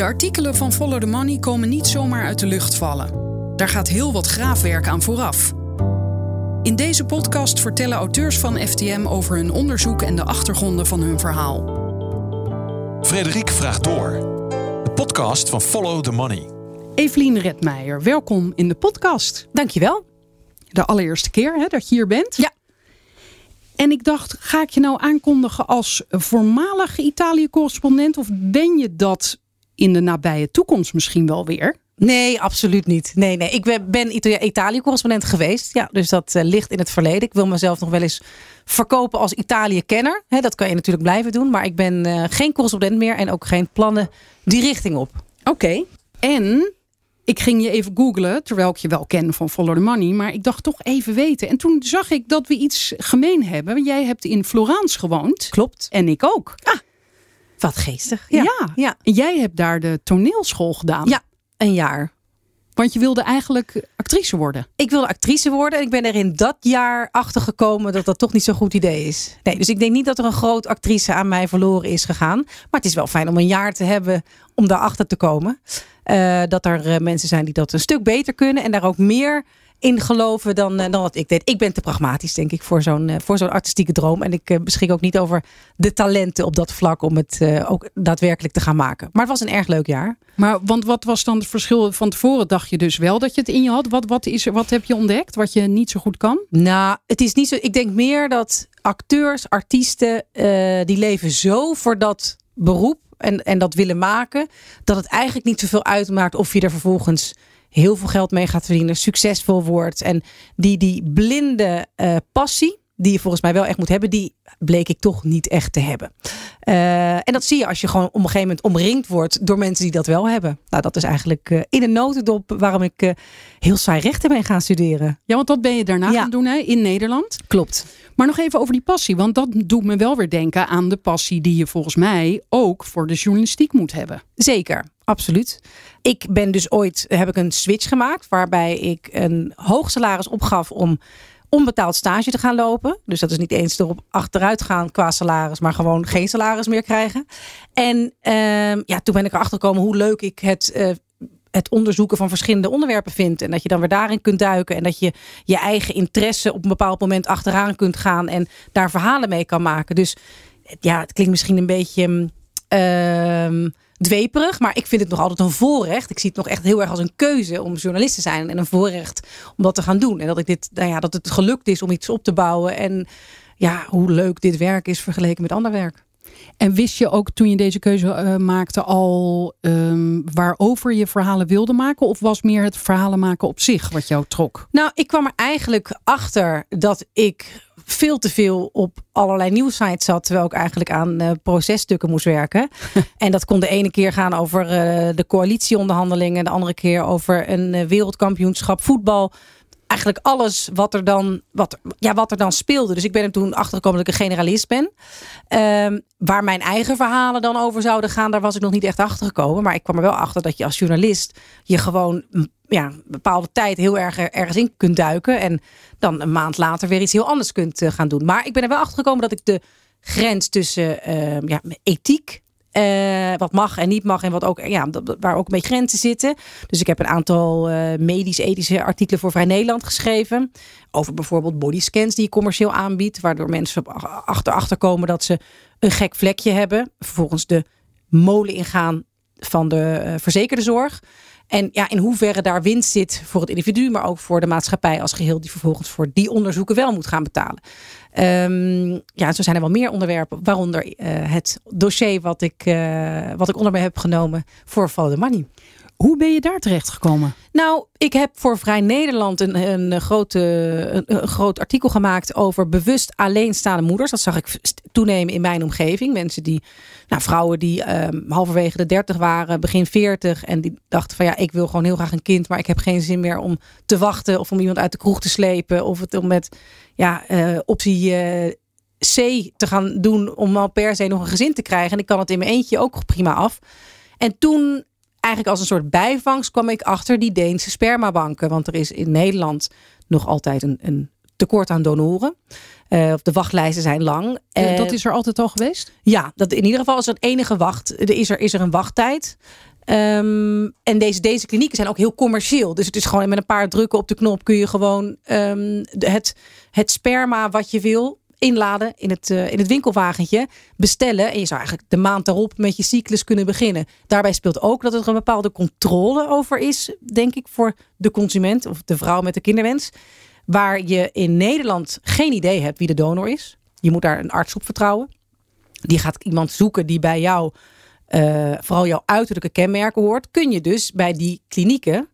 De artikelen van Follow the Money komen niet zomaar uit de lucht vallen. Daar gaat heel wat graafwerk aan vooraf. In deze podcast vertellen auteurs van FTM over hun onderzoek en de achtergronden van hun verhaal. Frederik vraagt door. De podcast van Follow the Money. Evelien Redmeijer, welkom in de podcast. Dankjewel. De allereerste keer hè, dat je hier bent. Ja. En ik dacht, ga ik je nou aankondigen als voormalig Italië-correspondent? Of ben je dat in de nabije toekomst misschien wel weer? Nee, absoluut niet. Nee, nee. Ik ben Italië-correspondent geweest. Ja, dus dat uh, ligt in het verleden. Ik wil mezelf nog wel eens verkopen als Italië-kenner. Dat kan je natuurlijk blijven doen. Maar ik ben uh, geen correspondent meer en ook geen plannen die richting op. Oké. En ik ging je even googlen, terwijl ik je wel ken van Follow the Money. Maar ik dacht toch even weten. En toen zag ik dat we iets gemeen hebben. Jij hebt in Florence gewoond. Klopt. En ik ook. Ah, wat geestig. Ja. ja. ja. En jij hebt daar de toneelschool gedaan. Ja, een jaar. Want je wilde eigenlijk actrice worden. Ik wilde actrice worden. En ik ben er in dat jaar achter gekomen dat dat toch niet zo'n goed idee is. Nee, dus ik denk niet dat er een groot actrice aan mij verloren is gegaan. Maar het is wel fijn om een jaar te hebben om daarachter te komen. Uh, dat er uh, mensen zijn die dat een stuk beter kunnen. En daar ook meer in geloven dan, uh, dan wat ik deed. Ik ben te pragmatisch, denk ik, voor zo'n voor zo'n artistieke droom. En ik beschik ook niet over de talenten op dat vlak om het ook daadwerkelijk te gaan maken. Maar het was een erg leuk jaar. Maar want wat was dan het verschil? Van tevoren dacht je dus wel dat je het in je had. Wat, wat, is er, wat heb je ontdekt wat je niet zo goed kan? Nou, het is niet zo. Ik denk meer dat acteurs, artiesten, die leven zo voor dat beroep en, en dat willen maken, dat het eigenlijk niet zoveel uitmaakt of je er vervolgens heel veel geld mee gaat verdienen, succesvol wordt. En die, die blinde uh, passie, die je volgens mij wel echt moet hebben, die bleek ik toch niet echt te hebben. Uh, en dat zie je als je gewoon op een gegeven moment omringd wordt door mensen die dat wel hebben. Nou, dat is eigenlijk uh, in een notendop waarom ik uh, heel saai rechten ben gaan studeren. Ja, want dat ben je daarna ja. gaan doen hè, in Nederland. Klopt. Maar nog even over die passie, want dat doet me wel weer denken aan de passie die je volgens mij ook voor de journalistiek moet hebben. Zeker, absoluut. Ik ben dus ooit, heb ik een switch gemaakt waarbij ik een hoog salaris opgaf om onbetaald stage te gaan lopen. Dus dat is niet eens erop achteruit gaan qua salaris, maar gewoon geen salaris meer krijgen. En uh, ja, toen ben ik erachter gekomen hoe leuk ik het. Uh, het onderzoeken van verschillende onderwerpen vind. En dat je dan weer daarin kunt duiken. En dat je je eigen interesse op een bepaald moment achteraan kunt gaan. En daar verhalen mee kan maken. Dus ja, het klinkt misschien een beetje. Uh, dweperig. Maar ik vind het nog altijd een voorrecht. Ik zie het nog echt heel erg als een keuze om journalist te zijn. En een voorrecht om dat te gaan doen. En dat, ik dit, nou ja, dat het gelukt is om iets op te bouwen. En ja, hoe leuk dit werk is vergeleken met ander werk. En wist je ook toen je deze keuze uh, maakte al um, waarover je verhalen wilde maken? Of was meer het verhalen maken op zich wat jou trok? Nou, ik kwam er eigenlijk achter dat ik veel te veel op allerlei nieuwsites zat. Terwijl ik eigenlijk aan uh, processtukken moest werken. en dat kon de ene keer gaan over uh, de coalitieonderhandelingen. De andere keer over een uh, wereldkampioenschap voetbal. Eigenlijk alles wat er, dan, wat, ja, wat er dan speelde. Dus ik ben er toen achtergekomen dat ik een generalist ben. Um, waar mijn eigen verhalen dan over zouden gaan, daar was ik nog niet echt achter gekomen. Maar ik kwam er wel achter dat je als journalist je gewoon ja, een bepaalde tijd heel erg ergens in kunt duiken. En dan een maand later weer iets heel anders kunt uh, gaan doen. Maar ik ben er wel achter gekomen dat ik de grens tussen uh, ja, ethiek. Uh, wat mag en niet mag en wat ook, ja, waar ook beetje grenzen zitten. Dus ik heb een aantal medisch-ethische artikelen voor Vrij Nederland geschreven. Over bijvoorbeeld bodyscans die je commercieel aanbiedt. Waardoor mensen achter komen dat ze een gek vlekje hebben. Vervolgens de molen ingaan van de verzekerde zorg. En ja, in hoeverre daar winst zit voor het individu, maar ook voor de maatschappij als geheel, die vervolgens voor die onderzoeken wel moet gaan betalen. Um, ja, zo zijn er wel meer onderwerpen, waaronder uh, het dossier wat ik, uh, wat ik onder me heb genomen voor Follow the Money. Hoe ben je daar terecht gekomen? Nou, ik heb voor Vrij Nederland een, een, grote, een, groot artikel gemaakt over bewust alleenstaande moeders. Dat zag ik toenemen in mijn omgeving. Mensen die, nou, vrouwen die um, halverwege de 30 waren, begin 40. En die dachten van ja, ik wil gewoon heel graag een kind. Maar ik heb geen zin meer om te wachten of om iemand uit de kroeg te slepen. Of het om met ja, uh, optie. Uh, C te gaan doen om al per se nog een gezin te krijgen. En ik kan het in mijn eentje ook prima af. En toen eigenlijk als een soort bijvangst kwam ik achter die Deense spermabanken. Want er is in Nederland nog altijd een, een tekort aan donoren. Uh, de wachtlijsten zijn lang. Uh, dat is er altijd al geweest? Ja, dat in ieder geval is er enige wacht. Er is er, is er een wachttijd. Ehm, en deze, deze klinieken zijn ook heel commercieel. Dus het is gewoon met een paar drukken op de knop kun je gewoon ehm, het, het sperma wat je wil inladen in het, uh, in het winkelwagentje, bestellen. En je zou eigenlijk de maand daarop met je cyclus kunnen beginnen. Daarbij speelt ook dat er een bepaalde controle over is, denk ik, voor de consument of de vrouw met de kinderwens. Waar je in Nederland geen idee hebt wie de donor is. Je moet daar een arts op vertrouwen. Die gaat iemand zoeken die bij jou, uh, vooral jouw uiterlijke kenmerken hoort. Kun je dus bij die klinieken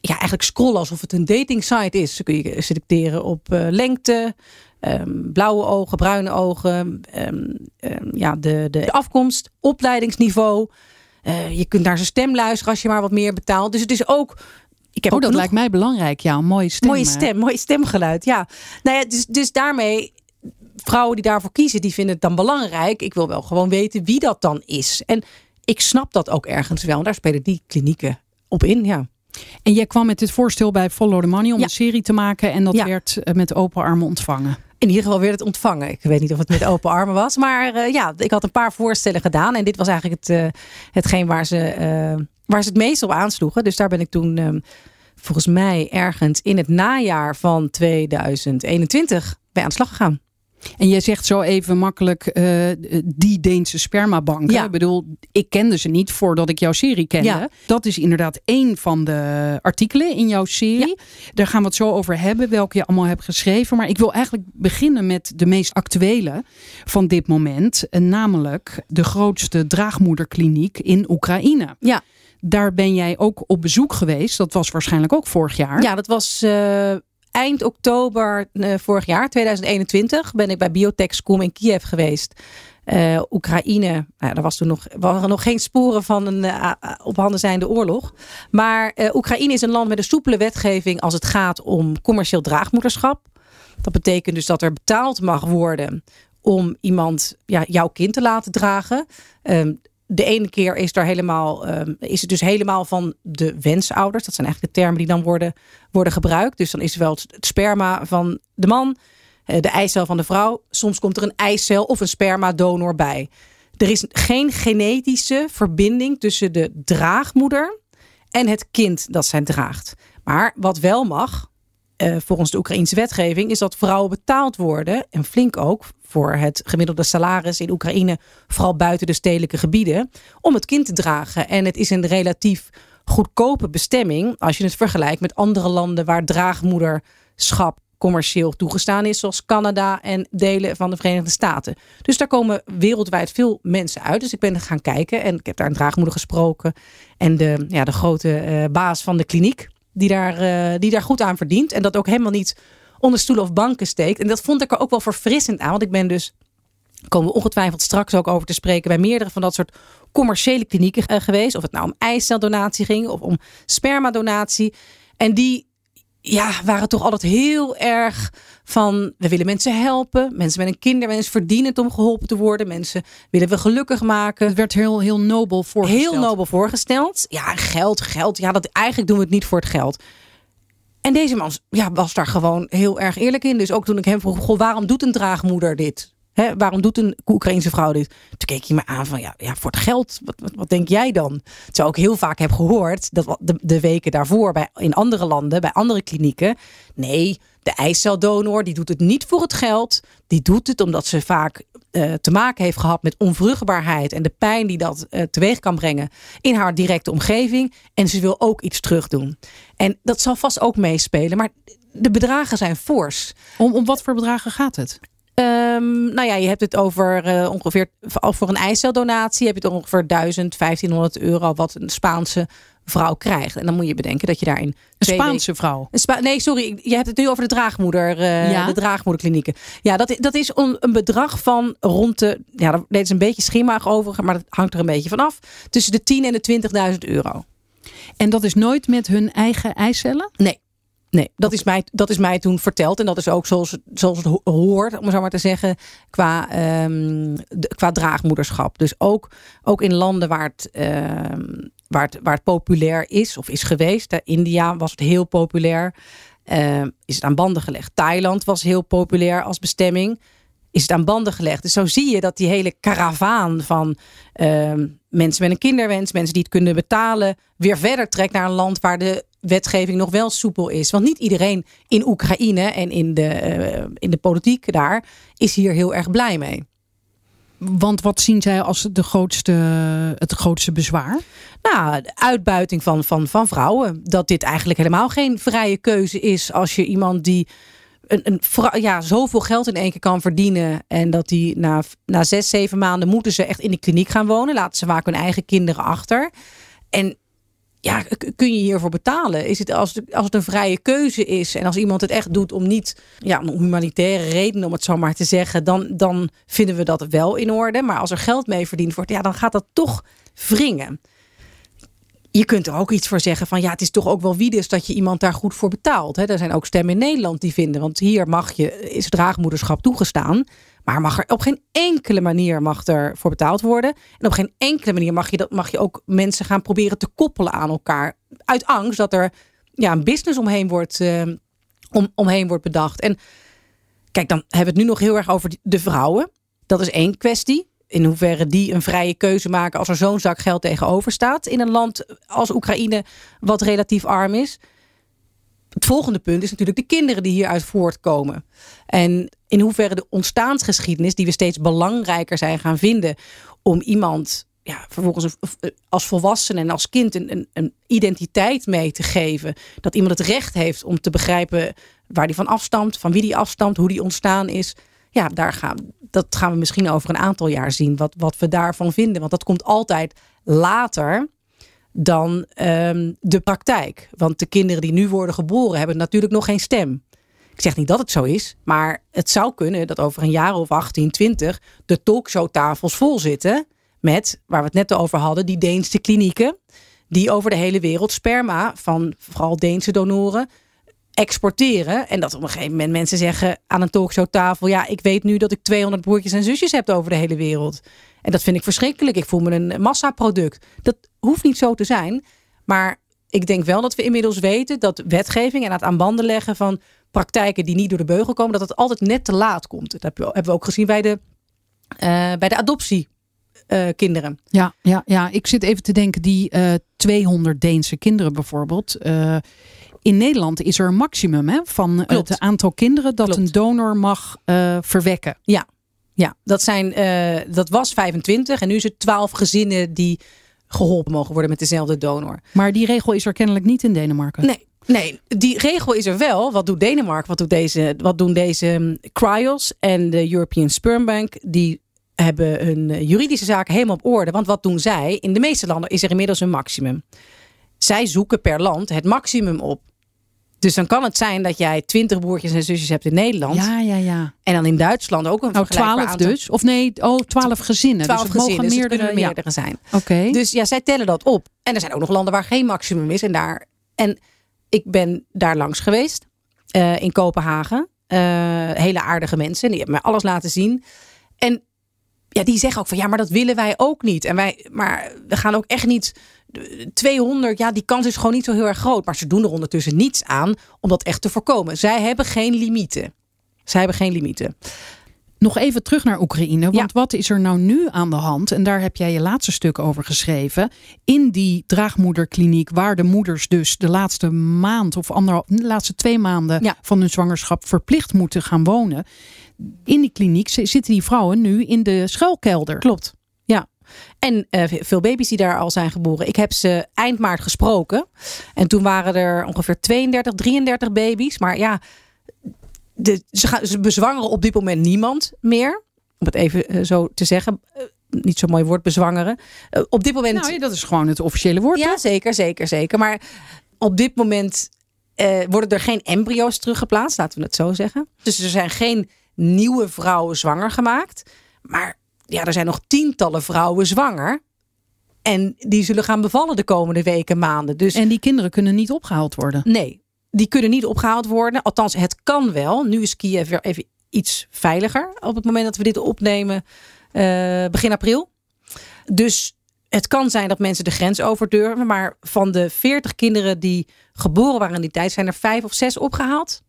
ja, eigenlijk scrollen alsof het een dating site is. Dan kun je selecteren op uh, lengte, um, blauwe ogen, bruine ogen, um, um, ja, de, de afkomst, opleidingsniveau. Uh, je kunt naar zijn stem luisteren als je maar wat meer betaalt. Dus het is ook. Ik heb oh, dat lijkt mij belangrijk. Ja, een mooie stem. Mooie stem, mooi stemgeluid. Ja. Nou ja, dus, dus daarmee vrouwen die daarvoor kiezen, die vinden het dan belangrijk. Ik wil wel gewoon weten wie dat dan is. En ik snap dat ook ergens wel. En daar spelen die klinieken op in, ja. En jij kwam met dit voorstel bij Follow the Money om een serie te maken. En dat werd eh, met open armen ontvangen. In ieder geval werd het ontvangen. Ik weet niet of het met open armen was. Maar uh, ja, ik had een paar voorstellen gedaan. En dit was eigenlijk het, uh, hetgeen waar ze, uh, waar ze het meest op aansloegen. Dus daar ben ik toen um, volgens mij ergens in het najaar van 2021 bij aan de slag gegaan. En jij zegt zo even makkelijk uh, die Deense spermabanken. Ja. Ik bedoel, ik kende ze niet voordat ik jouw serie kende. Ja. Dat is inderdaad één van de artikelen in jouw serie. Ja. Daar gaan we het zo over hebben, welke je allemaal hebt geschreven. Maar ik wil eigenlijk beginnen met de meest actuele van dit moment. Namelijk de grootste draagmoederkliniek in Oekraïne. Ja. Daar ben jij ook op bezoek geweest. Dat was waarschijnlijk ook vorig jaar. Ja, dat was uh, eind oktober uh, vorig jaar, 2021, ben ik bij Biotechscom in Kiev geweest. Uh, Oekraïne, nou, er was toen nog, waren nog geen sporen van een uh, op handen zijnde oorlog. Maar Oekraïne is een land met een soepele wetgeving als het gaat om commercieel draagmoederschap. Dat betekent dus dat er betaald mag worden om iemand, ja, jouw kind te laten dragen. Um, de ene keer is, er helemaal, um, is het dus helemaal van de wensouders. Dat zijn eigenlijk de termen die dan worden, worden gebruikt. Dus dan is wel het, sperma van de man, uh, de eicel van de vrouw. Soms komt er een eicel of een spermadonor bij. Er is geen genetische verbinding tussen de draagmoeder en het kind dat zij draagt. Maar wat wel mag, uh, volgens de Oekraïnse wetgeving, is dat vrouwen betaald worden, en flink ook, voor het gemiddelde salaris in Oekraïne, vooral buiten de stedelijke gebieden, om het kind te dragen. En het is een relatief goedkope bestemming als je het vergelijkt met andere landen waar draagmoederschap commercieel toegestaan is, zoals Canada en delen van de Verenigde Staten. Dus daar komen wereldwijd veel mensen uit. Dus ik ben gaan kijken en ik heb daar een draagmoeder gesproken en de, ja, de grote uh, baas van de kliniek die daar, uh, die daar goed aan verdient en dat ook helemaal niet onder stoelen of banken steekt. En dat vond ik er ook wel verfrissend aan. Want ik ben dus, komen we ongetwijfeld straks ook over te spreken, bij meerdere van dat soort commerciële klinieken uh, geweest. Of het nou om eiceldonatie ging of om spermadonatie. En die ja, waren toch altijd heel erg van we willen mensen helpen. Mensen met een kinderwens verdienen het om geholpen te worden. Mensen willen we gelukkig maken. Het werd heel, heel nobel voorgesteld. Heel nobel voorgesteld. Ja, geld, geld. Ja, dat, eigenlijk doen we het niet voor het geld. En deze man ja, was daar gewoon heel erg eerlijk in. Dus ook toen ik hem vroeg, goh, waarom doet een draagmoeder dit? He, waarom doet een Oekraïnse vrouw dit? Toen keek hij me aan van, ja, ja voor het geld, wat, wat, denk jij dan? Terwijl ik heel vaak heb gehoord, dat de, de weken daarvoor bij, in andere landen, bij andere klinieken. Nee, de eiceldonor, die doet het niet voor het geld. Die doet het omdat ze vaak uh, te maken heeft gehad met onvruchtbaarheid. En de pijn die dat uh, teweeg kan brengen in haar directe omgeving. En ze wil ook iets terugdoen. En dat zal vast ook meespelen. Maar de bedragen zijn fors. Om, om wat voor bedragen gaat het? Um, nou ja, je hebt het over uh, ongeveer, voor een eiceldonatie heb je het ongeveer 1000, 1500 euro wat een Spaanse vrouw krijgt. En dan moet je bedenken dat je daarin. Een Spaanse vrouw? Een Spa nee, sorry. Je hebt het nu over de draagmoeder. Uh, ja? De draagmoederklinieken. Ja, dat, dat is een, een bedrag van rond de. Ja, deed ze een beetje schemaag over, maar dat hangt er een beetje vanaf. Tussen de 10 en de 20.000 euro. En dat is nooit met hun eigen eicellen? Nee. Nee, dat is, mij, dat is mij toen verteld. En dat is ook zoals, zoals het hoort, om zo maar te zeggen, qua, um, de, qua draagmoederschap. Dus ook, ook in landen waar het, um, waar, het, waar populair is of is geweest. India was het heel populair. Uh, is het aan banden gelegd. Thailand was heel populair als bestemming. is het aan banden gelegd. Dus zo zie je dat die hele karavaan van ehm, mensen met een kinderwens, mensen die het kunnen betalen, weer verder trekt naar een land waar de wetgeving nog wel soepel is. Want niet iedereen in Oekraïne en in de, eh, in de politiek daar is hier heel erg blij mee. Want wat zien zij als de grootste, het grootste bezwaar? Nou, uitbuiting van, van, van vrouwen. Dat dit eigenlijk helemaal geen vrije keuze is als je iemand die een, een, ja, zoveel geld in één keer kan verdienen. En dat die na, na zes, zeven maanden moeten ze echt in de kliniek gaan wonen. Laten ze vaak hun eigen kinderen achter. En ja, kun je hiervoor betalen? Is het als, als het een vrije keuze is en als iemand het echt doet om niet, ja, om humanitaire redenen, om het zo maar te zeggen, dan, dan vinden we dat wel in orde. Maar als er geld mee verdiend wordt, ja, dan gaat dat toch wringen. Je kunt er ook iets voor zeggen van ja, het is toch ook wel wiedes dat je iemand daar goed voor betaalt. Hè? Er zijn ook stemmen in Nederland die vinden, want hier mag je, is draagmoederschap toegestaan. Maar mag er op geen enkele manier mag er voor betaald worden. En op geen enkele manier mag je, dat, mag je ook mensen gaan proberen te koppelen aan elkaar. Uit angst dat er ja, een business omheen wordt, uh, om, omheen wordt bedacht. En kijk, dan hebben we het nu nog heel erg over de vrouwen. Dat is één kwestie. In hoeverre die een vrije keuze maken als er zo'n zak geld tegenover staat. In een land als Oekraïne, wat relatief arm is. Het volgende punt is natuurlijk de kinderen die hieruit voortkomen. En in hoeverre de ontstaansgeschiedenis, die we steeds belangrijker zijn gaan vinden, om iemand ja, vervolgens als volwassene en als kind een, een, identiteit mee te geven. Dat iemand het recht heeft om te begrijpen waar die van afstamt, van wie die afstamt, hoe die ontstaan is. Ja, daar gaan, dat gaan we misschien over een aantal jaar zien, wat, wat we daarvan vinden. Want dat komt altijd later dan um, de praktijk. Want de kinderen die nu worden geboren hebben natuurlijk nog geen stem. Ik zeg niet dat het zo is, maar het zou kunnen dat over een jaar of 18, 20 de talkshowtafels vol zitten met, waar we het net over hadden, die Deense klinieken. Die over de hele wereld sperma van vooral Deense donoren exporteren. En dat op een gegeven moment mensen zeggen aan een talkshowtafel: Ja, ik weet nu dat ik 200 broertjes en zusjes heb over de hele wereld. En dat vind ik verschrikkelijk. Ik voel me een massaproduct. Dat hoeft niet zo te zijn. Maar ik denk wel dat we inmiddels weten dat wetgeving en het aan banden leggen van praktijken die niet door de beugel komen, dat het altijd net te laat komt. Dat hebben we ook gezien bij de, uh, bij de adoptie. Uh, kinderen. Ja, ja, ja, ik zit even te denken, die uh, eh, 200 Deense kinderen bijvoorbeeld. In Nederland is er een maximum hè, van Klopt. het aantal kinderen dat Klopt. een donor mag verwekken. Ja, ja, dat, zijn, uh, dat was 25 en nu is het 12 gezinnen die geholpen mogen worden met dezelfde donor. Maar die regel is er kennelijk niet in Denemarken. Nee, Nee, die regel is er wel. Wat doet Denemarken? Wat, doet deze, wat doen deze um, Cryos en de European Sperm Bank? Die hebben hun eh, juridische zaken helemaal op orde. Want wat doen zij? In de meeste landen is er inmiddels een maximum. Zij zoeken per land het maximum op. Dus dan kan het zijn dat jij twintig broertjes en zusjes hebt in Nederland. Ja, ja, ja. En dan in Duitsland ook een oh, twaalf dus? Of nee, oh, twaalf gezinnen. Twaalf dus gezinnen, mogen dus meerdere, dus meerdere ja. zijn. Oké. Dus ja, zij tellen dat op. En er zijn ook nog landen waar geen maximum is. En, daar, en ik ben daar langs geweest. Uh, in Kopenhagen. Uh, hele aardige mensen. Die hebben mij alles laten zien. En ja, die zeggen ook van ja, maar dat willen wij ook niet. En wij, maar we gaan ook echt niet 200, ja, die kans is gewoon niet zo heel erg groot. Maar ze doen er ondertussen niets aan om dat echt te voorkomen. Zij hebben geen limieten. Zij hebben geen limieten. Nog even terug naar Oekraïne. Want wat is er nou nu aan de hand? En daar heb jij je laatste stuk over geschreven. In die draagmoederkliniek, waar de moeders dus de laatste maand of anderhalf, de laatste twee maanden van hun zwangerschap verplicht moeten gaan wonen. In die kliniek zitten die vrouwen nu in de schuilkelder. Klopt. En uh, veel baby's die daar al zijn geboren. Ik heb ze eind maart gesproken. En toen waren er ongeveer 32, 33 baby's. Maar ja, de, ze, gaan, ze bezwangeren op dit moment niemand meer. Om het even uh, zo te zeggen. Uh, niet zo mooi woord, bezwangeren. op dit moment. Nou, ja, dat is gewoon het officiële woord. Ja, zeker, zeker, zeker. Maar op dit moment worden er geen embryo's teruggeplaatst, laten we het zo zeggen. Dus er zijn geen nieuwe vrouwen zwanger gemaakt. Maar ja, er zijn nog tientallen vrouwen zwanger. En die zullen gaan bevallen de komende weken, maanden. Dus, en die kinderen kunnen niet opgehaald worden? Nee, die kunnen niet opgehaald worden. Althans, het kan wel. Nu is Kiev weer even iets veiliger op het moment dat we dit opnemen, uh, begin april. Dus het kan zijn dat mensen de grens over durven. Maar van de 40 kinderen die geboren waren in die tijd, zijn er vijf of zes opgehaald.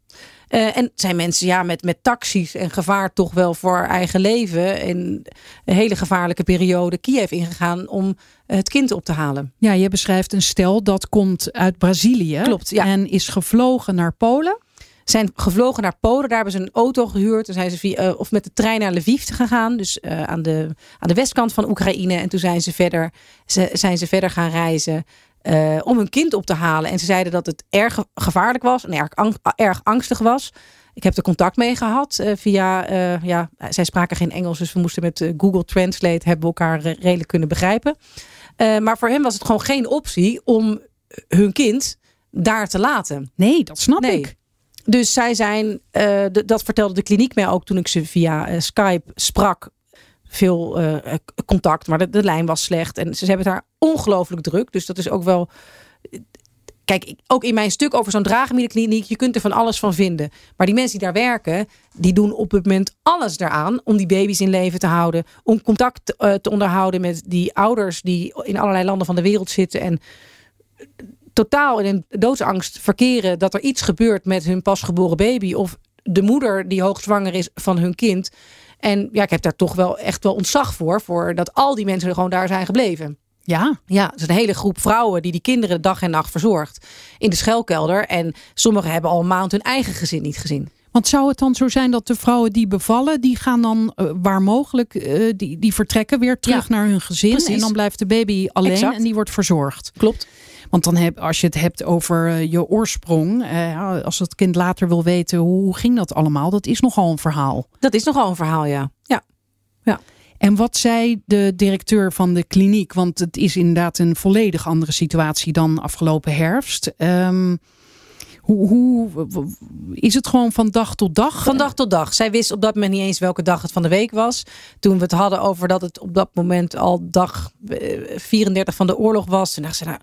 Uh, en zijn mensen ja, met, met taxis en gevaar toch wel voor eigen leven. In een hele gevaarlijke periode Kiev ingegaan om het kind op te halen. Ja, je beschrijft een stel dat komt uit Brazilië. Klopt, ja. En is gevlogen naar Polen zijn gevlogen naar Polen. Daar hebben ze een auto gehuurd. Toen zijn ze via, uh, of met de trein naar Lviv gegaan. Dus uh, aan, de, aan de westkant van Oekraïne. En toen zijn ze verder, ze, zijn ze verder gaan reizen. Uh, om hun kind op te halen. En ze zeiden dat het erg gevaarlijk was. En erg, erg angstig was. Ik heb er contact mee gehad via, ja, zij spraken geen Engels, dus we moesten met Google Translate hebben we elkaar redelijk kunnen begrijpen. maar voor hem was het gewoon geen optie om hun kind daar te laten. Nee, dat snap nee. ik. Dus zij zijn, dat vertelde de kliniek mij ook toen ik ze via Skype sprak. Veel uh, contact, maar de, lijn was slecht. En ze hebben daar ongelooflijk druk. Dus dat is ook wel. Kijk, ook in mijn stuk over zo'n draagmiddenkliniek, je kunt er van alles van vinden. Maar die mensen die daar werken, die doen op het moment alles daaraan om die baby's in leven te houden. Om contact te onderhouden met die ouders die in allerlei landen van de wereld zitten. En totaal in een doodsangst verkeren dat er iets gebeurt met hun pasgeboren baby of de moeder die hoogzwanger is van hun kind. En ja, ik heb daar toch wel echt wel ontzag voor, voor dat al die mensen gewoon daar zijn gebleven. Ja. Ja, het is een hele groep vrouwen die die kinderen dag en nacht verzorgt in de schuilkelder. En sommigen hebben al een maand hun eigen gezin niet gezien. Want zou het dan zo zijn dat de vrouwen die bevallen, die gaan dan uh, waar mogelijk, uh, die, die vertrekken weer terug naar hun gezin. Precies. En dan blijft de baby alleen exact. en die wordt verzorgd. Klopt. Want dan heb, als je het hebt over uh, je oorsprong, als het kind later wil weten hoe ging dat allemaal, dat is nogal een verhaal. Dat is nogal een verhaal, ja. Ja. ja. En wat zei de directeur van de kliniek? Want het is inderdaad een volledig andere situatie dan afgelopen herfst. Um, hoe, hoe, is het gewoon van dag tot dag? Van dag tot dag. Zij wist op dat moment niet eens welke dag het van de week was. Toen we het hadden over dat het op dat moment al dag 34 eh, van de oorlog was. Toen dacht ze, nou,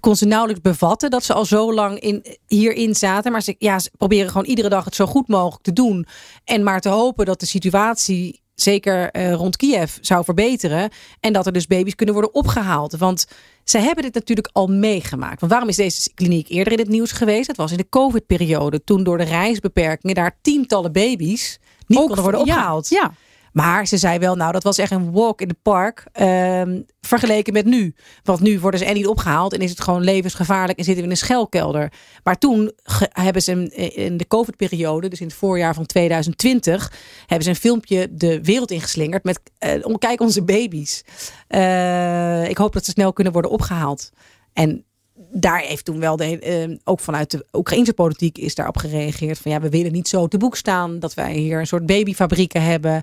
kon ze nauwelijks bevatten dat ze al zo lang in, hierin zaten. Maar ze, ja, ze proberen gewoon iedere dag het zo goed mogelijk te doen. En maar te hopen dat de situatie zeker uh, rond Kiev zou verbeteren. En dat er dus baby's kunnen worden opgehaald. Want zij hebben dit natuurlijk al meegemaakt. Want waarom is deze kliniek eerder in het nieuws geweest? Het was in de COVID-periode. Toen door de reisbeperkingen daar tientallen baby's niet Ook, konden worden opgehaald. Ja, ja. Maar ze zei wel, nou, dat was echt een walk in the park. Um, vergeleken met nu. Want nu worden ze en niet opgehaald en is het gewoon levensgevaarlijk en zitten we in een schelkelder. Maar toen hebben ze in de COVID-periode, dus in het voorjaar van 2020, hebben ze een filmpje de wereld ingeslingerd met uh, kijk onze baby's. Uh, ik hoop dat ze snel kunnen worden opgehaald. En daar heeft toen wel, de, uh, ook vanuit de Oekraïnse politiek is daarop gereageerd. Van ja, we willen niet zo te boek staan dat wij hier een soort babyfabrieken hebben.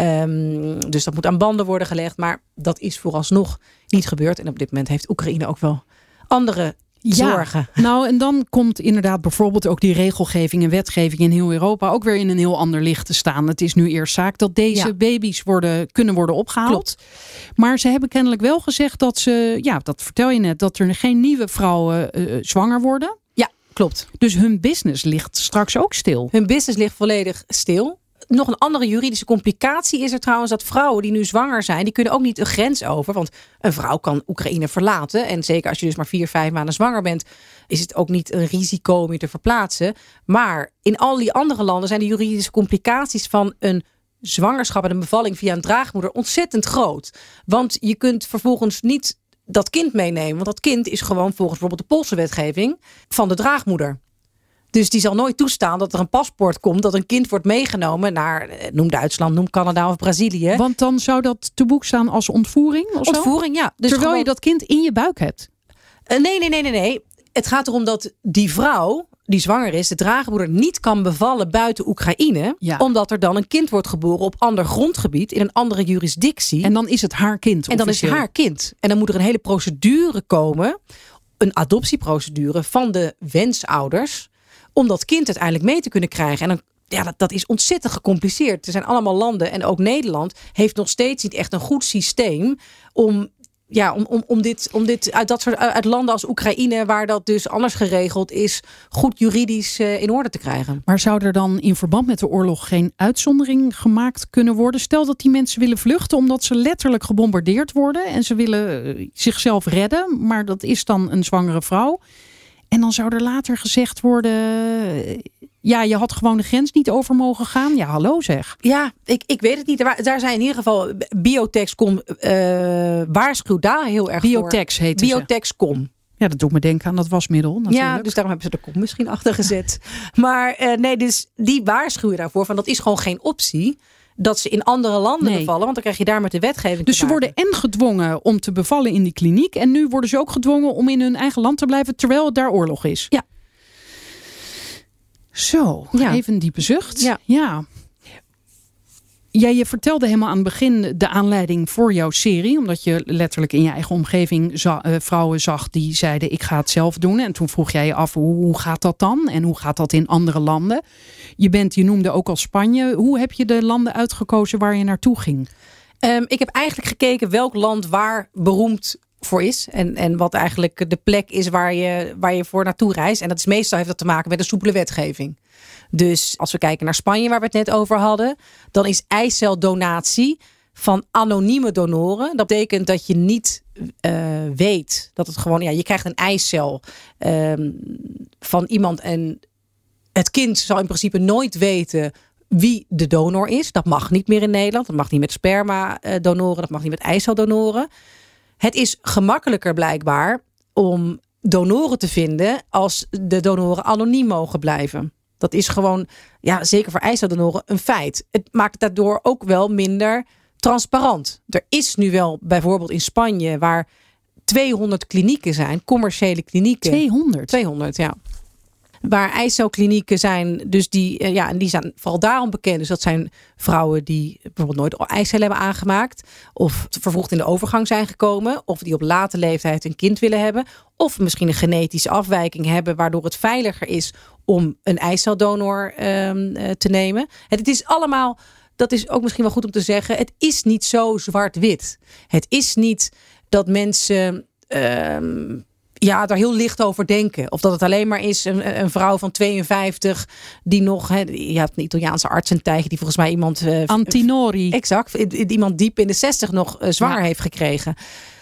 Um, dus dat moet aan banden worden gelegd. Maar dat is vooralsnog niet gebeurd. En op dit moment heeft Oekraïne ook wel andere zorgen. nou, en dan komt inderdaad bijvoorbeeld ook die regelgeving en wetgeving in heel Europa ook weer in een heel ander licht te staan. Het is nu eerst zaak dat deze baby's worden, kunnen worden opgehaald. Klopt. Maar ze hebben kennelijk wel gezegd dat ze, ja, dat vertel je net, dat er geen nieuwe vrouwen uh, zwanger worden. Ja, klopt. Dus hun business ligt straks ook stil. Hun business ligt volledig stil nog een andere juridische complicatie is er trouwens dat vrouwen die nu zwanger zijn, die kunnen ook niet een grens over. Want een vrouw kan Oekraïne verlaten. En zeker als je dus maar vier, vijf maanden zwanger bent, is het ook niet een risico om je te verplaatsen. Maar in al die andere landen zijn de juridische complicaties van een zwangerschap en een bevalling via een draagmoeder ontzettend groot. Want je kunt vervolgens niet dat kind meenemen. Want dat kind is gewoon volgens bijvoorbeeld de Poolse wetgeving van de draagmoeder. Dus die zal nooit toestaan dat er een paspoort komt, dat een kind wordt meegenomen naar, eh, noem Duitsland, noem Canada of Brazilië. Want dan zou dat te boek staan als ontvoering? Of ontvoering, ja. Dus Terwijl je dat kind in je buik hebt? Uh, nee, nee, nee, nee, nee. Het gaat erom dat die vrouw die zwanger is, de draagmoeder, niet kan bevallen buiten Oekraïne. Ja. Omdat er dan een kind wordt geboren op ander grondgebied, in een andere jurisdictie. En dan is het haar kind. En dan is het haar kind. En dan moet er een hele procedure komen, een adoptieprocedure van de wensouders om dat kind uiteindelijk mee te kunnen krijgen. En dan, ja, dat, dat is ontzettend gecompliceerd. Er zijn allemaal landen en ook Nederland heeft nog steeds niet echt een goed systeem om ja, om, om, om, dit, om dit uit dat soort uit landen als Oekraïne, waar dat dus anders geregeld is, goed juridisch uh, in orde te krijgen. Maar zou er dan in verband met de oorlog geen uitzondering gemaakt kunnen worden? Stel dat die mensen willen vluchten omdat ze letterlijk gebombardeerd worden en ze willen eh, zichzelf redden, maar dat is dan een zwangere vrouw. En dan zou er later gezegd worden: ja, je had gewoon de grens niet over mogen gaan. Ja, hallo zeg. Ja, ik, ik weet het niet. Daar, daar zijn in ieder geval Biotexcom uh, waarschuwt daar heel erg Biotex voor. heet Biotexcom. Ja, dat doet me denken aan dat wasmiddel. Natuurlijk. Ja, dus daarom hebben ze de kom misschien achter gezet. maar uh, nee, dus die waarschuwen daarvoor van dat is gewoon geen optie dat ze in andere landen nee. bevallen. Want dan krijg je daar met de wetgeving. Dus ze worden en gedwongen om te bevallen in die kliniek. En nu worden ze ook gedwongen om in hun eigen land te blijven terwijl het daar oorlog is. Ja. Zo, ja. even een diepe zucht. Ja. ja. Ja, je vertelde helemaal aan het begin de aanleiding voor jouw serie. Omdat je letterlijk in je eigen omgeving uh, vrouwen zag die zeiden ik ga het zelf doen. En toen vroeg jij je af hoe, hoe, gaat dat dan? En hoe gaat dat in andere landen? Je, bent, je noemde ook al Spanje. Hoe heb je de landen uitgekozen waar je naartoe ging? Um, ik heb eigenlijk gekeken welk land waar beroemd voor is. En, en wat eigenlijk de plek is waar je, waar je voor naartoe reist. En dat is meestal heeft dat te maken met een soepele wetgeving. Dus als we kijken naar Spanje, waar we het net over hadden, dan is eiceldonatie van anonieme donoren. Dat betekent dat je niet uh, weet dat het gewoon, ja, je krijgt een eicel um, van iemand en het kind zal in principe nooit weten wie de donor is. Dat mag niet meer in Nederland. Dat mag niet met sperma donoren, dat mag niet met eiceldonoren. Het is gemakkelijker blijkbaar om donoren te vinden als de donoren anoniem mogen blijven. Dat is gewoon, ja, zeker voor eiceldonoren, een feit. Het maakt daardoor ook wel minder transparant. Er is nu wel bijvoorbeeld in Spanje waar 200 klinieken zijn, commerciële klinieken. 200? 200, ja. Waar eicelklinieken zijn, dus die, ja, en die zijn vooral daarom bekend. Dus dat zijn vrouwen die bijvoorbeeld nooit eicellen hebben aangemaakt. Of vervroegd in de overgang zijn gekomen. Of die op late leeftijd een kind willen hebben. Of misschien een genetische afwijking hebben, waardoor het veiliger is om een eiceldonor um, te nemen. Het is allemaal, dat is ook misschien wel goed om te zeggen, het is niet zo zwart-wit. Het is niet dat mensen. Um, ja, daar heel licht over denken. Of dat het alleen maar is een, een vrouw van 52 die nog, hè, je hebt een Italiaanse arts en tijger die volgens mij iemand. Uh, Antinori. Exact, iemand diep in de 60 nog uh, zwanger ja. heeft gekregen.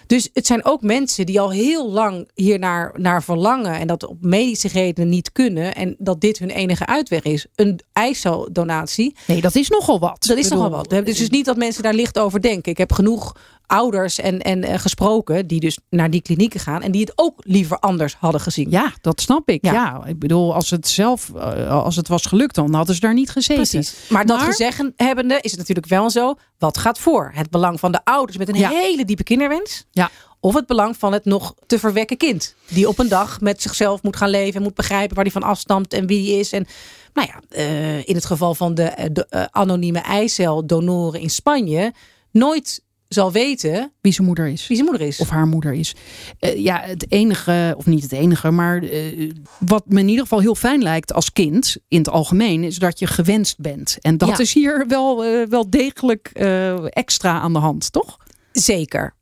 Dus het zijn ook mensen die al heel lang hier naar, naar verlangen en dat op medische redenen niet kunnen. En dat dit hun enige uitweg is. Een eiceldonatie. Nee, dat is nogal wat. Dat is nogal wat. Dus, dus niet dat mensen daar licht over denken. Ik heb genoeg ouders en, en uh, gesproken die dus naar die klinieken gaan en die het ook liever anders hadden gezien. Ja, dat snap ik. Ja, ja ik bedoel, als het zelf, uh, als het was gelukt, dan hadden ze daar niet gezeten. Precies. Maar, maar dat gezegd hebbende is het natuurlijk wel zo. Wat gaat voor? Het belang van de ouders met een ja. hele diepe kinderwens. Ja. Of het belang van het nog te verwekken kind. Die op een dag met zichzelf moet gaan leven. En moet begrijpen waar hij van afstamt en wie hij is. En nou ja, uh, in het geval van de, de uh, anonieme eiceldonoren in Spanje. Nooit zal weten wie zijn moeder is. Wie zijn moeder is. Of haar moeder is. Uh, ja, het enige, of niet het enige, maar uh, wat me in ieder geval heel fijn lijkt als kind in het algemeen, is dat je gewenst bent. En dat ja. is hier wel, uh, wel degelijk extra aan de hand, toch? Zeker.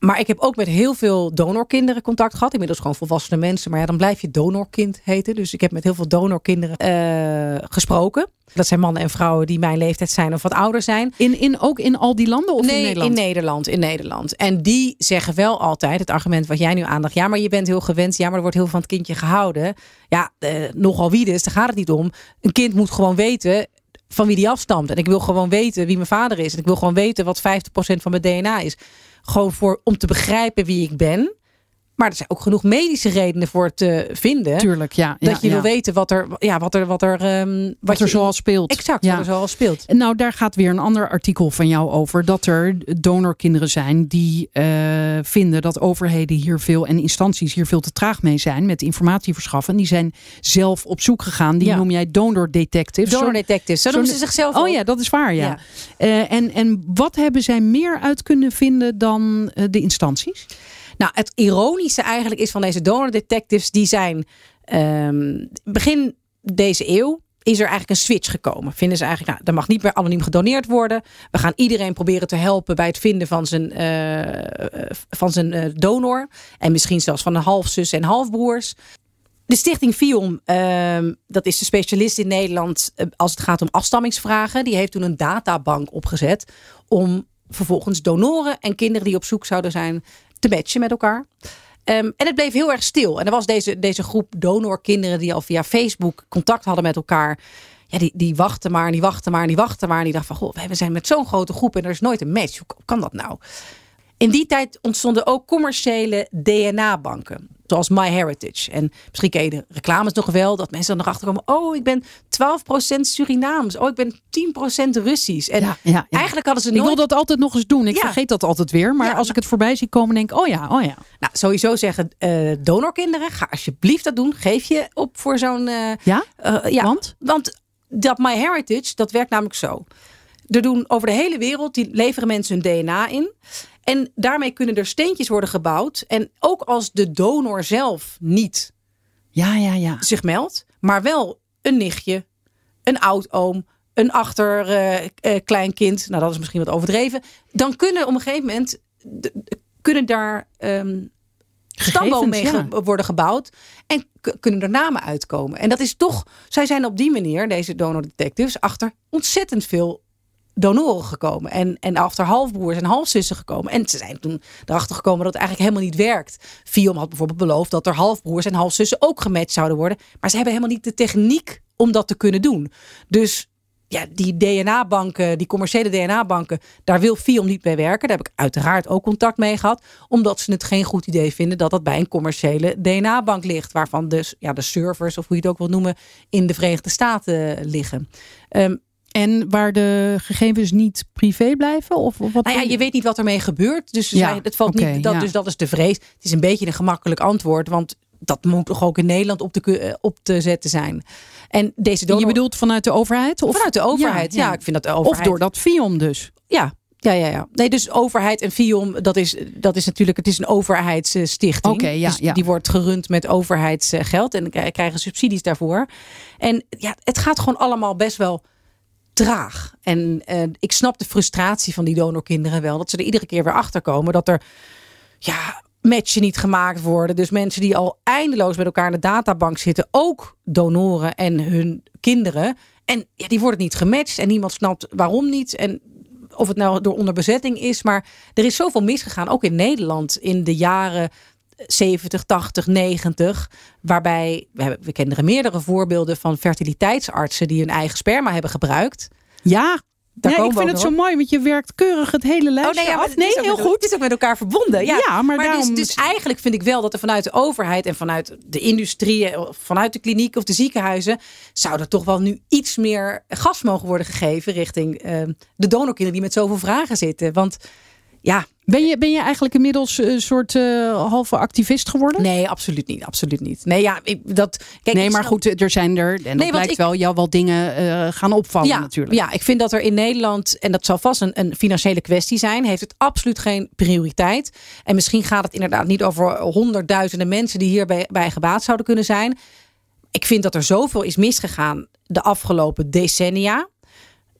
Maar ik heb ook met heel veel donorkinderen contact gehad. Inmiddels gewoon volwassene mensen. Maar ja, dan blijf je donorkind heten. Dus ik heb met heel veel donorkinderen uh, gesproken. Dat zijn mannen en vrouwen die mijn leeftijd zijn of wat ouder zijn. In, in, ook in al die landen of nee, in Nederland? in Nederland. In Nederland. En die zeggen wel altijd, het argument wat jij nu aandacht. Ja, maar je bent heel gewend. Ja, maar er wordt heel veel van het kindje gehouden. Ja, uh, nogal wie dus, daar gaat het niet om. Een kind moet gewoon weten van wie die afstamt. En ik wil gewoon weten wie mijn vader is. En ik wil gewoon weten wat 50% van mijn DNA is. Gewoon voor, om te begrijpen wie ik ben. Maar er zijn ook genoeg medische redenen voor te vinden. Tuurlijk, ja. Dat je ja. wil weten wat er, ja, wat er, wat er, um, wat, wat er je, zoal speelt. Exact, ja. wat er zoal speelt. Nou, daar gaat weer een ander artikel van jou over. Dat er donorkinderen zijn die uh, vinden dat overheden hier veel en instanties hier veel te traag mee zijn met informatie verschaffen. Die zijn zelf op zoek gegaan. Die noem jij donor detectives. Donor detectives, zo, zo noemen ze zichzelf Oh ja, dat is waar, ja. Uh, en, en wat hebben zij meer uit kunnen vinden dan uh, de instanties? Nou, het ironische eigenlijk is van deze donor detectives, die zijn um, begin deze eeuw is er eigenlijk een switch gekomen. Vinden ze eigenlijk, nou, er mag niet meer anoniem gedoneerd worden. We gaan iedereen proberen te helpen bij het vinden van zijn, uh, van zijn uh, donor. En misschien zelfs van een halfzus en halfbroers. De stichting FIOM, uh, dat is de specialist in Nederland als het gaat om afstammingsvragen. Die heeft toen een databank opgezet om vervolgens donoren en kinderen die op zoek zouden zijn te matchen met elkaar. Ehm, en het bleef heel erg stil. En er was deze, deze groep donorkinderen die al via Facebook contact hadden met elkaar. Ja, die, die wachten maar, en die wachten maar, en die wachten maar. En die dachten van, goh, we zijn met zo'n grote groep en er is nooit een match. Hoe kan dat nou? In die tijd ontstonden ook commerciële DNA-banken. Zoals MyHeritage. En misschien ken je de reclames nog wel. Dat mensen dan erachter komen. Oh, ik ben 12% Surinaams. Oh, ik ben 10% Russisch. En Ja, ja, ja. eigenlijk hadden ze Ik nooit... wil dat altijd nog eens doen. Ik vergeet dat altijd weer. Maar als ik het voorbij zie komen, denk ik, oh ja, oh ja. Nou, sowieso zeggen eh, donorkinderen. Ga alsjeblieft dat doen. Geef je op voor zo'n... eh, Ja? eh, ja, Want? Want dat MyHeritage, dat werkt namelijk zo. Er doen over de hele wereld, die leveren mensen hun DNA in. En daarmee kunnen er steentjes worden gebouwd. En ook als de donor zelf niet Ja, ja, ja. zich meldt, maar wel een nichtje, een oudoom, een achterkleinkind. nou, dat is misschien wat overdreven. Dan kunnen op een gegeven moment kunnen daar ehm stamboom mee ge- worden gebouwd en kunnen er namen uitkomen. En dat is toch, zij zijn op die manier, deze donor detectives, achter ontzettend veel donoren gekomen. En, en achter halfbroers en halfzussen gekomen. En ze zijn toen erachter gekomen dat het eigenlijk helemaal niet werkt. Fiom had bijvoorbeeld beloofd dat er halfbroers en halfzussen ook gematcht zouden worden. Maar ze hebben helemaal niet de techniek om dat te kunnen doen. Dus ja, die DNA-banken, die commerciële DNA-banken, daar wil Fiom niet mee werken. Daar heb ik uiteraard ook contact mee gehad. Omdat ze het geen goed idee vinden dat dat bij een commerciële DNA-bank ligt. Waarvan dus ja, de servers, of hoe je het ook wil noemen, in de Verenigde Staten liggen. Ehm, En waar de gegevens niet privé blijven? Of, of wat? Nou ja, je weet niet wat ermee gebeurt. Dus, Ja, het valt niet, dat, ja. dus dat is de vrees. Het is een beetje een gemakkelijk antwoord. Want dat moet toch ook in Nederland op eh, op te zetten zijn. En deze donor... Je bedoelt vanuit de overheid? Of vanuit de overheid. Ja, ik vind dat de Of overheid... door dat FIOM dus? Ja, ja, ja, ja. Nee, dus overheid en FIOM, dat is, dat is natuurlijk, het is een overheidsstichting. Oké, ja, dus ja. Die wordt gerund met overheidsgeld en krijgen subsidies daarvoor. En ja, het gaat gewoon allemaal best wel traag. En eh, ik snap de frustratie van die donorkinderen wel. Dat ze er iedere keer weer achter komen dat er ja, matchen niet gemaakt worden. Dus mensen die al eindeloos met elkaar in de databank zitten, ook donoren en hun kinderen. En ja, die worden niet gematcht en niemand snapt waarom niet. En of het nou door onderbezetting is. Maar er is zoveel misgegaan, ook in Nederland in de jaren 70, 80, 90. Waarbij, we, hebben, we kennen er meerdere voorbeelden van fertiliteitsartsen die hun eigen sperma hebben gebruikt. Ja. Daar komen ik vind het zo mooi, want je werkt keurig het hele lijstje ja, maar af. het Nee, heel met- goed. Het is ook met elkaar verbonden. Ja, Ja, maar daarom- dus, dus eigenlijk vind ik wel dat er vanuit de overheid en vanuit de industrie, of vanuit de kliniek of de ziekenhuizen, zou er toch wel nu iets meer gas mogen worden gegeven richting eh, de donorkinderen die met zoveel vragen zitten. Want ja, Ben je, ben je eigenlijk inmiddels een soort eh, halve activist geworden? nee, absoluut niet. Absoluut niet. Nee, ja, ik, dat. Kijk, nee, maar snap- goed, er zijn er, en dat ik- wel, jou wel dingen eh, gaan opvallen ja, natuurlijk. Ja, ik vind dat er in Nederland, en dat zal vast een, een financiële kwestie zijn, heeft het absoluut geen prioriteit. En misschien gaat het inderdaad niet over honderdduizenden mensen die hierbij bij gebaat zouden kunnen zijn. Ik vind dat er zoveel is misgegaan de afgelopen decennia.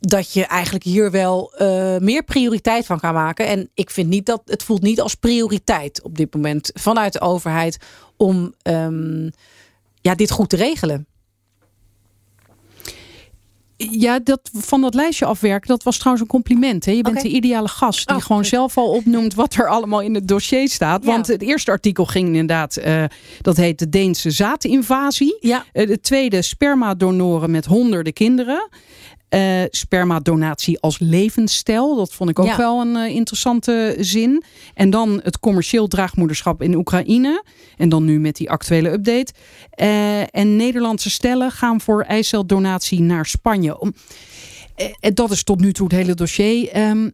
Dat je eigenlijk hier wel eh, meer prioriteit van kan maken. En ik vind niet dat het voelt niet als prioriteit op dit moment vanuit de overheid om ehm, ja, dit goed te regelen. Ja, dat, van dat lijstje afwerken, dat was trouwens een compliment. Hè? Je bent de ideale gast die Oh, gewoon goed. zelf al opnoemt wat er allemaal in het dossier staat. Ja. Want het eerste artikel ging inderdaad, eh, dat heet de Deense zaadinvasie. Ja. Eh, de tweede, spermadonoren met honderden kinderen. Eh spermadonatie als levensstijl. Dat vond ik ook Ja. wel een eh, interessante zin. En dan het commercieel draagmoederschap in Oekraïne. En dan nu met die actuele update. Eh, en Nederlandse stellen gaan voor eiceldonatie naar Spanje. Om, dat is tot nu toe het hele dossier. Ehm,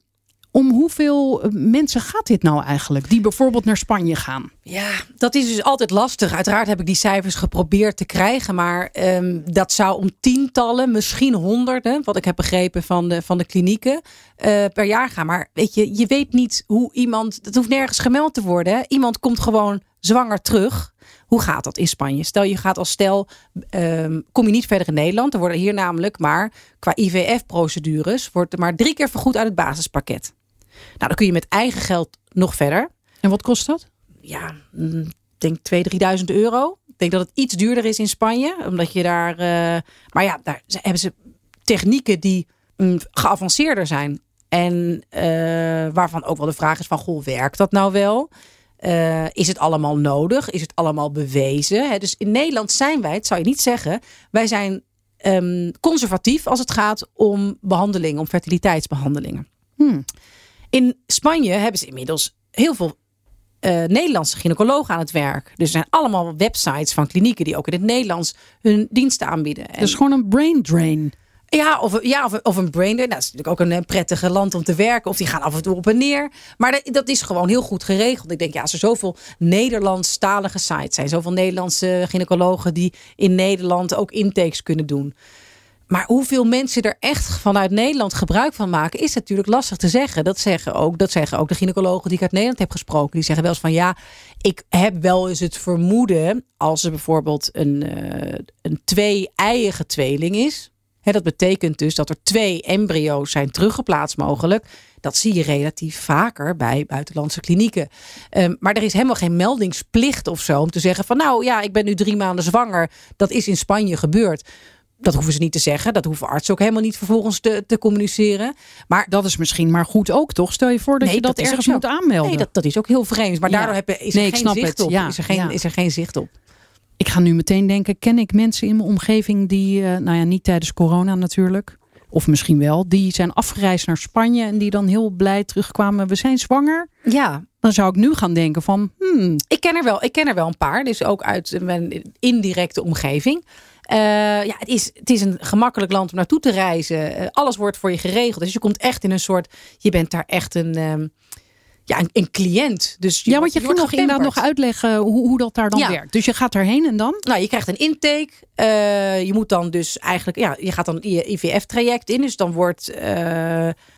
om hoeveel eh, mensen gaat dit nou eigenlijk? Die bijvoorbeeld naar Spanje gaan. Ja, dat is dus altijd lastig. Uiteraard heb ik die cijfers geprobeerd te krijgen. Maar ehm, dat zou om tientallen, misschien honderden, wat ik heb begrepen van de, van de klinieken, eh, per jaar gaan. Maar weet je, je weet niet hoe iemand. Dat hoeft nergens gemeld te worden. Hè. Iemand komt gewoon zwanger terug. Hoe gaat dat in Spanje? Stel je gaat als stel, ehm, kom je niet verder in Nederland. Er worden hier namelijk maar qua IVF-procedures wordt er maar drie keer vergoed uit het basispakket. Nou, dan kun je met eigen geld nog verder En wat kost dat? ja, mm, ik denk 2.000, 3.000 euro. Ik denk dat het iets duurder is in Spanje. Omdat je daar. eh, maar ja, daar hebben ze technieken die mm, geavanceerder zijn. En eh, waarvan ook wel de vraag is van, goh, werkt dat nou wel? Eh, is het allemaal nodig? Is het allemaal bewezen? Dus in Nederland zijn wij, het zou je niet zeggen, wij zijn ehm, conservatief als het gaat om behandelingen, om fertiliteitsbehandelingen. Hmm. In Spanje hebben ze inmiddels heel veel uh, Nederlandse gynaecologen aan het werk. Dus er zijn allemaal websites van klinieken die ook in het Nederlands hun diensten aanbieden. En... Dus gewoon een brain drain. Ja, of, ja, of, of een brain drain. Nou, dat is natuurlijk ook een, prettige land om te werken. Of die gaan af en toe op en neer. Maar dat, dat is gewoon heel goed geregeld. Ik denk, ja, als er zoveel Nederlandstalige sites zijn. Zoveel Nederlandse gynaecologen die in Nederland ook intakes kunnen doen. Maar hoeveel mensen er echt vanuit Nederland gebruik van maken, is natuurlijk lastig te zeggen. Dat zeggen ook, dat zeggen ook de gynaecologen die ik uit Nederland heb gesproken. Die zeggen wel eens van ja, ik heb wel eens het vermoeden als er bijvoorbeeld een, uh, een twee-eiige tweeling is. Hè, dat betekent dus dat er twee embryo's zijn teruggeplaatst mogelijk. Dat zie je relatief vaker bij buitenlandse klinieken. Um, maar er is helemaal geen meldingsplicht of zo om te zeggen van nou ja, ik ben nu drie maanden zwanger. Dat is in Spanje gebeurd. Dat hoeven ze niet te zeggen. Dat hoeven artsen ook helemaal niet vervolgens te, te communiceren. Maar dat is misschien maar goed ook, toch? Stel je voor dat je dat, ergens moet aanmelden. Nee, dat, dat is ook heel vreemd. Maar daardoor heb je, is er nee, geen zicht op. Ja, is, er geen, is er geen zicht op. Ik ga nu meteen denken, ken ik mensen in mijn omgeving die, uh, nou ja, niet tijdens corona natuurlijk. Of misschien wel, die zijn afgereisd naar Spanje en die dan heel blij terugkwamen. We zijn zwanger. Ja. Dan zou ik nu gaan denken van, hmm. Ik ken er wel, ik ken er wel een paar. Dus ook uit mijn indirecte omgeving. Uh, ja, het is, het is een gemakkelijk land om naartoe te reizen. Uh, alles wordt voor je geregeld. Dus je komt echt in een soort. Je bent daar echt een. Um, ja, een, een, cliënt. Dus je, ja, want je, je ging nog inderdaad nog uitleggen hoe, hoe dat daar dan werkt. Dus je gaat erheen en dan? Nou, je krijgt een intake. Uh, je moet dan dus eigenlijk, ja, je gaat dan je IVF-traject in. Dus dan wordt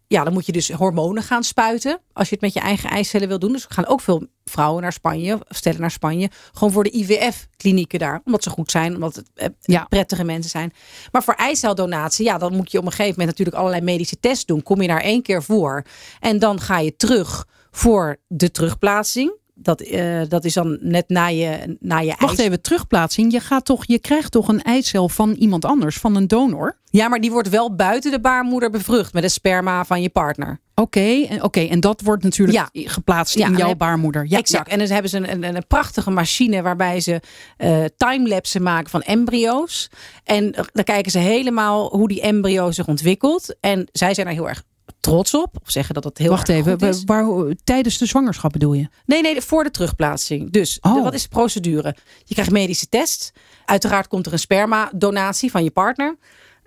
ja, dan moet je dus hormonen gaan spuiten. Als je het met je eigen eicellen wil doen. Dus we gaan ook veel vrouwen naar Spanje, stellen naar Spanje. Gewoon voor de IVF-klinieken daar. Omdat ze goed zijn, omdat het eh, ja. prettige mensen zijn. Maar voor eiceldonatie, ja, dan moet je op een gegeven moment natuurlijk allerlei medische tests doen. Kom je daar één keer voor. En dan ga je terug voor de terugplaatsing. Dat, uh, dat is dan net na je, na je Wacht even, terugplaatsing. Je, gaat toch, je krijgt toch een eicel van iemand anders, van een donor? Ja, maar die wordt wel buiten de baarmoeder bevrucht met de sperma van je partner. Oké, oké. en dat wordt natuurlijk ja. geplaatst in jouw baarmoeder. Ja, exact. En dan hebben ze een, een, een prachtige machine waarbij ze uh, timelapsen maken van embryo's. En dan kijken ze helemaal hoe die embryo zich ontwikkelt. En zij zijn er heel erg trots op. Of zeggen dat het heel Wacht even, is. Waar, tijdens de zwangerschap bedoel je? Nee, nee, voor de terugplaatsing. Dus oh. wat is de procedure? Je krijgt medische test. Uiteraard komt er een sperma-donatie van je partner.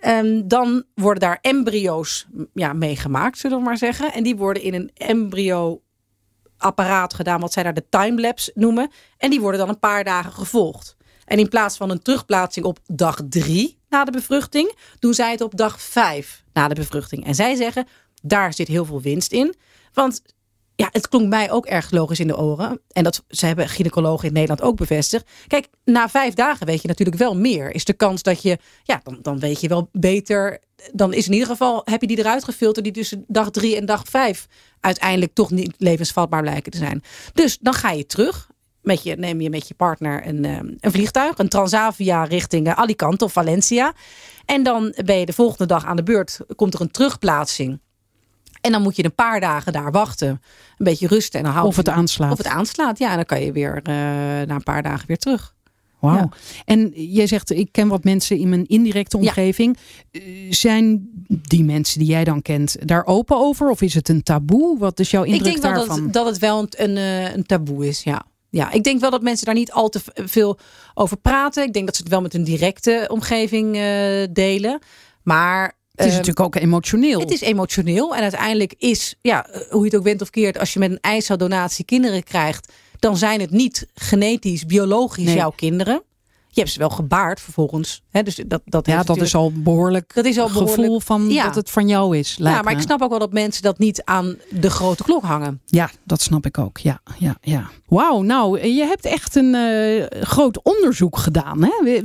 Um, dan worden daar embryo's ja, meegemaakt, zullen we maar zeggen. En die worden in een embryo-apparaat gedaan, wat zij daar de timelapse noemen. En die worden dan een paar dagen gevolgd. En in plaats van een terugplaatsing op dag drie na de bevruchting, doen zij het op dag vijf na de bevruchting. En zij zeggen, daar zit heel veel winst in. Want ja, het klonk mij ook erg logisch in de oren. En dat ze hebben gynaecologen in Nederland ook bevestigd. Kijk, na vijf dagen weet je natuurlijk wel meer. Is de kans dat je, ja, dan, dan weet je wel beter. Dan is in ieder geval, heb je die eruit gefilterd die tussen dag drie en dag vijf uiteindelijk toch niet levensvatbaar blijken te zijn. Dus dan ga je terug. Met je, neem je met je partner een, ehm, een vliegtuig, een Transavia richting eh, Alicante of Valencia. En dan ben je de volgende dag aan de beurt. Komt er een terugplaatsing en dan moet je een paar dagen daar wachten. Een beetje rusten. En dan of het aanslaat. Of het aanslaat, ja. En dan kan je weer uh, na een paar dagen weer terug. Wauw. En jij zegt, ik ken wat mensen in mijn indirecte omgeving. Eh, zijn die mensen die jij dan kent daar open over? Of is het een taboe? Wat is jouw indruk ik denk daarvan? Dat het, dat het wel een, een, eh, een taboe is, ja. Ja, ik denk wel dat mensen daar niet al te veel over praten. Ik denk dat ze het wel met hun directe omgeving uh, delen. Maar het is ehm, natuurlijk ook emotioneel. Het is emotioneel. En uiteindelijk is, ja, hoe je het ook bent of keert, als je met een eiceldonatie kinderen krijgt, dan zijn het niet genetisch, biologisch jouw kinderen. Je hebt ze wel gebaard vervolgens. Hè? Dus dat, dat ja, dat is al behoorlijk dat is al behoorlijk, gevoel van dat het van jou is. Ja, maar ik snap ook wel dat mensen dat niet aan de grote klok hangen. Ja, dat snap ik ook. Ja, ja, ja. Wauw, nou, je hebt echt een uh, groot onderzoek gedaan. Hè?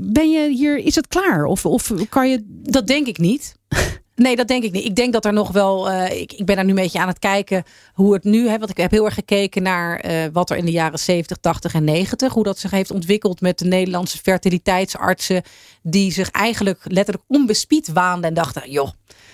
Ben je hier, is het klaar? Of, of kan je... Dat denk ik niet. Nee, dat denk ik niet. Ik denk dat er nog wel. Uh, ik, ik ben daar nu een beetje aan het kijken hoe het nu. Hè, want ik heb heel erg gekeken naar uh, wat er in de jaren 70, 80 en 90. Hoe dat zich heeft ontwikkeld met de Nederlandse fertiliteitsartsen. Die zich eigenlijk letterlijk onbespied waanden en dachten: joh,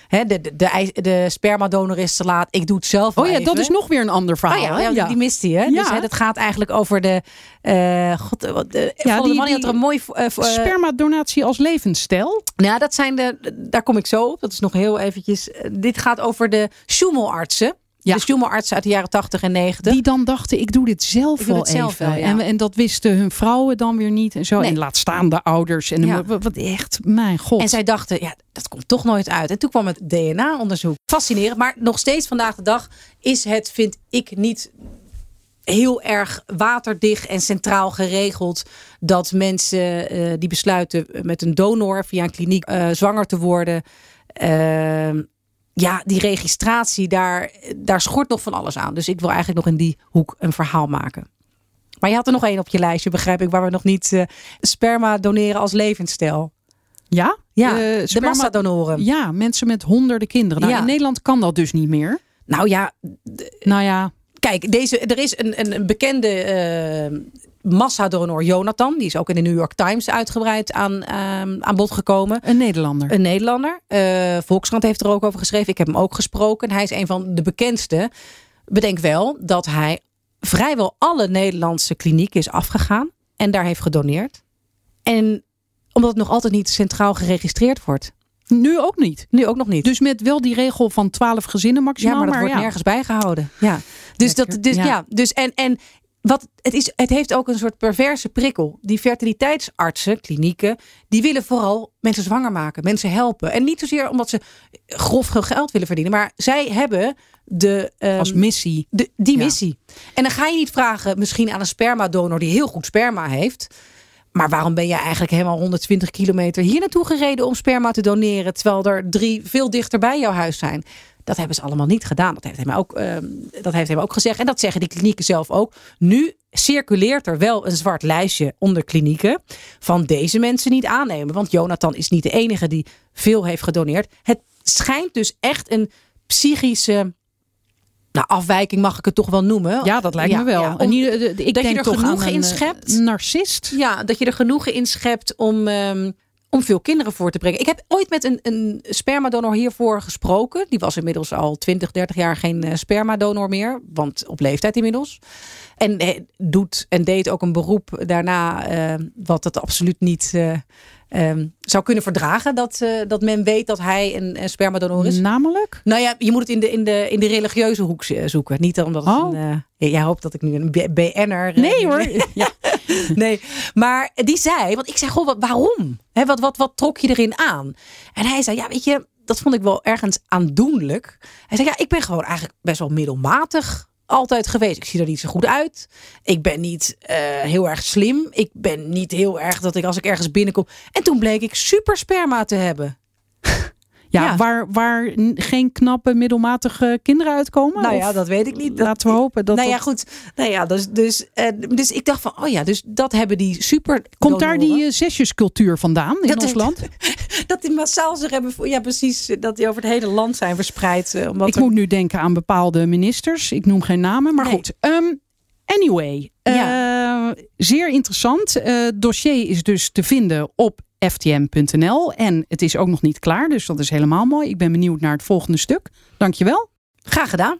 Hè, de, de, de, de spermadonor is te laat. Ik doe het zelf. Oh ja, even. dat is nog weer een ander verhaal. Oh ja, ja, die mist hij. Hè? Ja. Dus hè, dat gaat eigenlijk over de. Uh, God, de, ja, die, de man die had er een mooi. Uh, spermadonatie als levensstijl. Nou, dat zijn de. Daar kom ik zo op. Dat is nog heel eventjes. Dit gaat over de Schumelartsen. Ja. De Schumaartsen uit de jaren 80 en 90. Die dan dachten, ik doe dit zelf ik wel zelf even. Wel, ja. en, en dat wisten hun vrouwen dan weer niet. En zo. Nee. En laat staan de ouders. En Ja. wat, wat echt, mijn god. En zij dachten, ja, dat komt toch nooit uit. En toen kwam het DNA-onderzoek. Fascinerend, maar nog steeds vandaag de dag is het, vind ik, niet heel erg waterdicht en centraal geregeld dat mensen eh, die besluiten met een donor via een kliniek eh, zwanger te worden. eh, ja, die registratie, daar, daar schort nog van alles aan. Dus ik wil eigenlijk nog in die hoek een verhaal maken. Maar je had er nog één op je lijstje, begrijp ik, waar we nog niet eh, sperma doneren als levensstijl. ja? Ja, Eh, de sperma- massadonoren. Ja, mensen met honderden kinderen. Nou, Ja. In Nederland kan dat dus niet meer. Nou ja, Nou ja, kijk, deze, er is een, een, een bekende eh, massadonor, Jonathan. Die is ook in de New York Times uitgebreid aan, ehm, aan bod gekomen. een Nederlander. Een Nederlander. Eh, Volkskrant heeft er ook over geschreven. Ik heb hem ook gesproken. Hij is een van de bekendste. Bedenk wel dat hij vrijwel alle Nederlandse klinieken is afgegaan. En daar heeft gedoneerd. En omdat het nog altijd niet centraal geregistreerd wordt. Nu ook niet. Nu ook nog niet. Dus met wel die regel van 12 gezinnen Ja, maximaal. maar dat wordt ja. nergens bijgehouden. Ja. Dus Lekker. dat, dus Ja. ja. dus en en wat het is, het heeft ook een soort perverse prikkel. Die fertiliteitsartsen, klinieken, die willen vooral mensen zwanger maken, mensen helpen. En niet zozeer omdat ze grof geld willen verdienen, maar zij hebben de ehm, Als missie. de, die Ja. missie. En dan ga je niet vragen, misschien aan een spermadonor die heel goed sperma heeft. Maar waarom ben jij eigenlijk helemaal 120 kilometer hier naartoe gereden om sperma te doneren, terwijl er drie veel dichter bij jouw huis zijn? Dat hebben ze allemaal niet gedaan. Dat heeft hij me ook, ehm, dat heeft hij me ook gezegd. En dat zeggen die klinieken zelf ook. Nu circuleert er wel een zwart lijstje onder klinieken van deze mensen niet aannemen. Want Jonathan is niet de enige die veel heeft gedoneerd. Het schijnt dus echt een psychische nou, afwijking, mag ik het toch wel noemen. Ja, dat lijkt Ja, me wel. ja, om- eh, dat je er toch genoeg aan een, in eh, schept. narcist. Ja, dat je er genoegen in schept om, ehm, om veel kinderen voor te brengen. Ik heb ooit met een, een spermadonor hiervoor gesproken. Die was inmiddels al 20, 30 jaar geen eh, spermadonor meer. Want op leeftijd inmiddels. En eh, doet en deed ook een beroep daarna. eh, wat het absoluut niet ehm, zou kunnen verdragen. Dat, eh, dat men weet dat hij een, een spermadonor is. Namelijk? Nou ja, je moet het in de, in de, in de religieuze hoek z- zoeken. Niet omdat het Oh. een... eh, jij hoopt dat ik nu een BN'er... eh, Nee hoor. Ja. nee, maar die zei, want ik zei, goh, wat, waarom? Hè, wat, wat, wat trok je erin aan? En hij zei, ja, weet je, dat vond ik wel ergens aandoenlijk. Hij zei, ja, ik ben gewoon eigenlijk best wel middelmatig altijd geweest. Ik zie er niet zo goed uit. Ik ben niet eh, heel erg slim. Ik ben niet heel erg dat ik als ik ergens binnenkom. En toen bleek ik super sperma te hebben. Ja, Ja. Waar, waar geen knappe, middelmatige kinderen uitkomen? Nou ja, dat weet ik niet. Dat- Laten we hopen dat nou ja, goed. Nou ja, dus, dus, eh, dus ik dacht van, oh ja, dus dat hebben die super. Komt daar die eh, zesjescultuur vandaan in Dat ons land? dat die massaal zich hebben, ja precies, dat die over het hele land zijn verspreid. eh, Omdat Ik er- moet nu denken aan bepaalde ministers. Ik noem geen namen, maar Nee. goed. Ehm, anyway, Ja. zeer interessant. Het dossier is dus te vinden op ftm.nl. En het is ook nog niet klaar, dus dat is helemaal mooi. Ik ben benieuwd naar het volgende stuk. Dankjewel. Graag gedaan.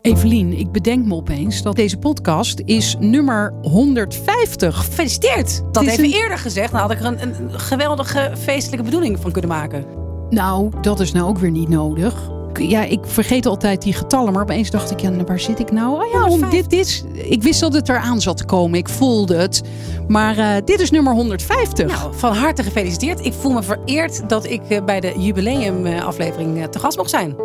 Evelien, ik bedenk me opeens dat deze podcast is nummer 150. Gefeliciteerd. Dat even een- eerder gezegd. Dan had ik er een, een geweldige feestelijke bedoeling van kunnen maken. Nou, dat is nou ook weer niet nodig. Ja, ik vergeet altijd die getallen, maar opeens dacht ik, ja, waar zit ik nou? Oh ja, 150. dit is. Ik wist dat het eraan zat te komen. Ik voelde het. Maar eh, dit is nummer 150. Nou, van harte gefeliciteerd. Ik voel me vereerd dat ik eh, bij de jubileumaflevering eh, te gast mocht zijn.